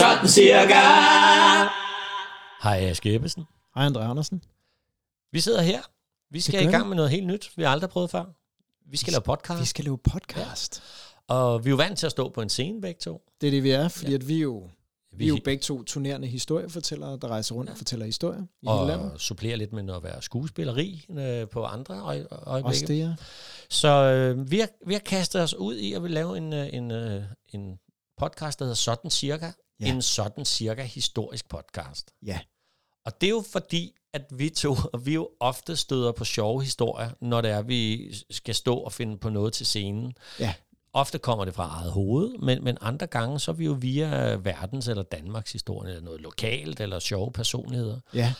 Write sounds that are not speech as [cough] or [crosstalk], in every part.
sådan cirka. Hej, Aske Ebbesen. Hej, Andre Andersen. Vi sidder her. Vi skal i gang vi. med noget helt nyt, vi har aldrig prøvet før. Vi skal lave podcast, Vi skal lave podcast. og vi er jo vant til at stå på en scene begge to. Det er det, vi er, fordi at vi er jo, vi Vi er jo begge to turnerende historiefortællere, der rejser rundt og fortæller historier i hele landet. og supplerer lidt med at være skuespilleri øh, på andre øje- Også øjeblikke. det, ja. Så øh, vi, har, vi har kastet os ud i at vil lave en, øh, en, øh, en podcast, der hedder Sådan Cirka. Ja. En Sådan Cirka historisk podcast. Ja, Og det er jo fordi, at vi to, [laughs] og vi jo ofte støder på sjove historier, når det er, vi skal stå og finde på noget til scenen. ja. Ofte kommer det fra eget hoved, men, men andre gange, så er vi jo via verdens- eller Danmarks historie, eller noget lokalt, eller sjove personligheder. ja.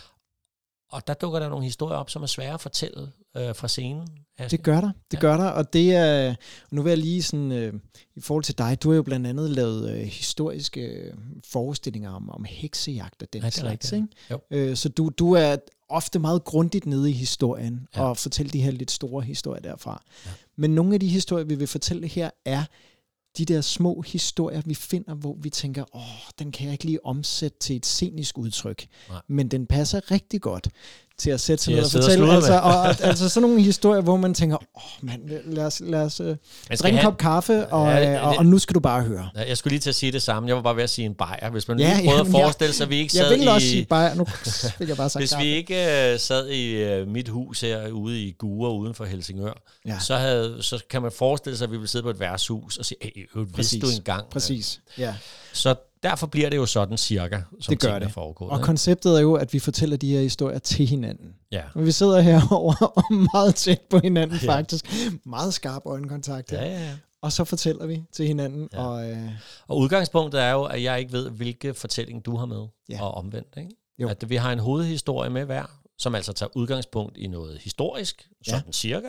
Og der dukker der nogle historier op, som er svære at fortælle øh, fra scenen. Aske. Det gør der, det Ja. gør der, og det er, nu vil jeg lige sådan, øh, i forhold til dig, du har jo blandt andet lavet øh, historiske øh, forestillinger om, om heksejagt og den Ja, slags, ikke? Jo. Øh, så du, du er ofte meget grundigt nede i historien, Ja. og fortæller de her lidt store historier derfra. Ja. Men nogle af de historier, vi vil fortælle her, er de der små historier, vi finder, hvor vi tænker, åh, den kan jeg ikke lige omsætte til et scenisk udtryk. Nej. Men den passer rigtig godt til at sætte sig ned og fortælle. Altså, og, og, altså sådan nogle historier, hvor man tænker, åh mand, lad os, lad os uh, drikke en kop kaffe, og, Ja, ja, det- og, og nu skal du bare høre. Ja, Jeg skulle lige til at sige det samme. Jeg var bare ved at sige en bajer. Hvis man Ja, ja, lige prøvede jamen, at jeg- forestille sig, at vi ikke Jeg sad vil også i... sige bare, nu [laughs] fik jeg bare sagt Hvis vi ikke øh, sad i øh, mit hus her ude i Gure uden for Helsingør, Ja. så, havde, så kan man forestille sig, at vi ville sidde på et værtshus og sige, hey, øh, vidste du engang? Præcis, ja. Så derfor bliver det jo sådan cirka, som Det gør det. foregår. Og konceptet er jo, at vi fortæller de her historier til hinanden. ja. Men vi sidder herovre [laughs] og meget tæt på hinanden Ja. faktisk. Meget skarp øjenkontakt her. Ja, ja, ja. Og så fortæller vi til hinanden. Ja. Og, øh, Og udgangspunktet er jo, at jeg ikke ved, hvilke fortælling du har med, Ja. og omvendt. Ikke? Jo. At vi har en hovedhistorie med hver, som altså tager udgangspunkt i noget historisk, Ja. sådan cirka.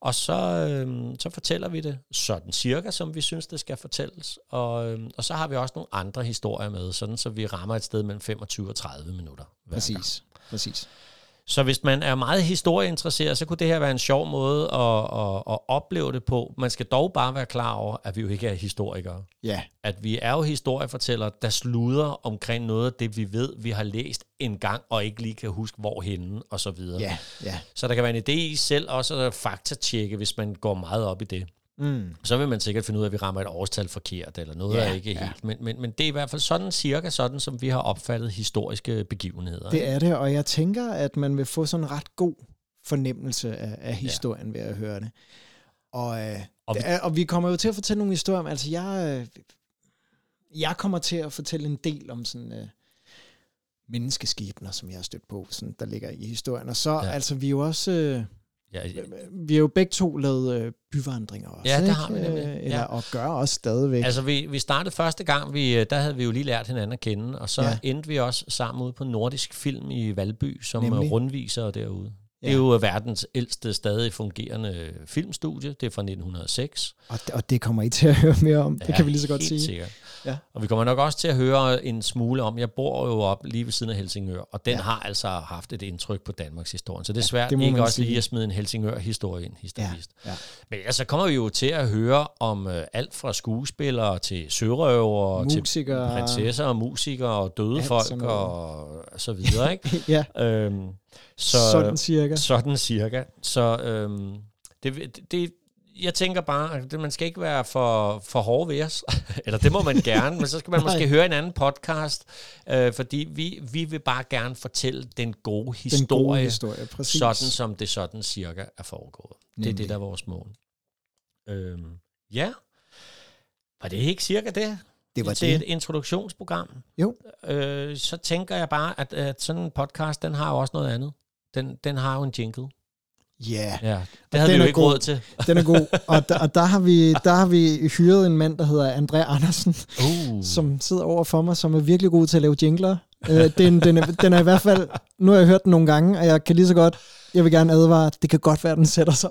Og så, øhm, så fortæller vi det sådan cirka, som vi synes, det skal fortælles. Og, øhm, og så har vi også nogle andre historier med, sådan så vi rammer et sted mellem 25 og 30 minutter. hver gang. præcis, præcis. Så hvis man er meget historieinteresseret, så kunne det her være en sjov måde at, at, at opleve det på. Man skal dog bare være klar over, at vi jo ikke er historikere. Ja, At vi er jo historiefortællere, der sluder omkring noget af det, vi ved, vi har læst en gang, og ikke lige kan huske, hvorhenne, og så videre. ja, ja. Så der kan være en idé i selv også at faktatjekke, hvis man går meget op i det. Mm. Så vil man sikkert finde ud af, at vi rammer et årstal forkert, eller noget Ja, er ikke ja. helt. Men, men, men det er i hvert fald sådan cirka sådan, som vi har opfattet historiske begivenheder. Det er det, og jeg tænker, at man vil få sådan en ret god fornemmelse af, af historien ved at høre det. Og, øh, Og vi- er, og vi kommer jo til at fortælle nogle historier om, altså jeg, øh, jeg kommer til at fortælle en del om sådan øh, menneskeskæbner, som jeg har stødt på, sådan, der ligger i historien. Og så, Ja. ja. altså vi er jo også, øh, Ja, vi har jo begge to lavet øh, byvandringer også, Ja, det har vi nemlig. Øh, Eller, Ja. Og gør også stadigvæk. Altså, vi, vi startede første gang, vi, øh, der havde vi jo lige lært hinanden at kende, og så ja. Ja. endte vi også sammen ude på Nordisk Film i Valby, som Nemlig. Nemlig. rundviser derude. Det Ja. er jo verdens ældste stadig fungerende filmstudie. Det er fra 1906. og, og det kommer I til at høre mere om, det kan vi lige så godt helt sige. Sikkert. Ja. Og vi kommer nok også til at høre en smule om, jeg bor jo op lige ved siden af Helsingør, og den ja. Ja. har altså haft et indtryk på Danmarks historie. Så det er svært det må ikke også sige. lige at smide en Helsingør-historie ind, historist. Ja, ja. Men ja, så kommer vi jo til at høre om øh, alt fra skuespillere til sørøver, til Musikere. prinsesser og musikere og døde Alt folk noget. og så videre, ikke? [laughs] ja, øhm, så, så, sådan cirka. sådan cirka. Så øhm, det, det, jeg tænker bare, at man skal ikke være for, for hård ved os. [laughs] Eller det må man gerne, men så skal man [laughs] måske høre en anden podcast. Øh, fordi vi, vi vil bare gerne fortælle den gode historie, Den gode historie, præcis. sådan som det sådan cirka er foregået. Det er Nemlig. det, der er vores mål. Øhm, ja. Var det ikke cirka det? det var er det. et introduktionsprogram. Jo. Øh, så tænker jeg bare, at, at sådan en podcast, den har jo også noget andet. Den, den har jo en jingle. Ja, Ja, det havde vi jo ikke god. råd til. [laughs] den er god. Og, der, og der, har vi, der har vi hyret en mand, der hedder André Andersen, Uh. som sidder over for mig, som er virkelig god til at lave jingler. Øh, den, den, er, den er i hvert fald, nu har jeg hørt den nogle gange, og jeg kan lige så godt, jeg vil gerne advare, det kan godt være, den sætter sig.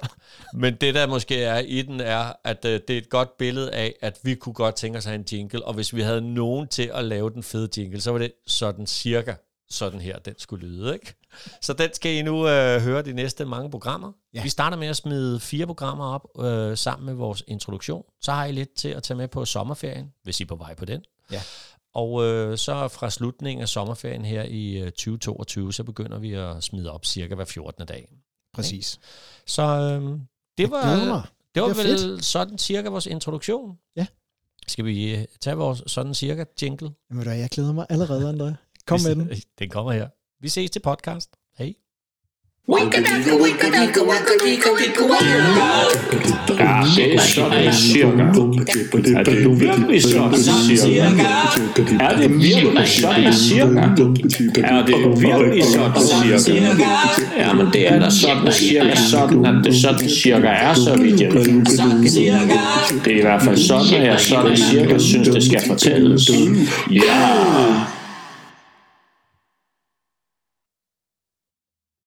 Men det, der måske er i den, er, at øh, det er et godt billede af, at vi kunne godt tænke os at en jingle, og hvis vi havde nogen til at lave den fede jingle, så var det sådan cirka sådan her, den skulle lyde, ikke? Så den skal I nu øh, høre de næste mange programmer. Ja. Vi starter med at smide fire programmer op øh, sammen med vores introduktion. Så har I lidt til at tage med på sommerferien, hvis I er på vej på den. Ja. Og øh, så fra slutningen af sommerferien her i øh, 2022, så begynder vi at smide op cirka hver 14. dag. Præcis. Så øh, det var, det var Det er vel fedt. sådan cirka vores introduktion. Ja. Skal vi øh, tage vores sådan cirka jingle? Jamen, jeg glæder mig allerede, André. Kom med [laughs] den. Den kommer her. Vi ses til podcast. Hej. Ja, det er sådan cirka. Er det virkelig sådan cirka? Er det virkelig sådan cirka? Er det virkelig sådan cirka? Jamen det er da sådan cirka sådan, at det sådan cirka er, så vidt jeg ved. Det er i hvert fald sådan, at jeg sådan cirka synes, det skal fortælles. Ja!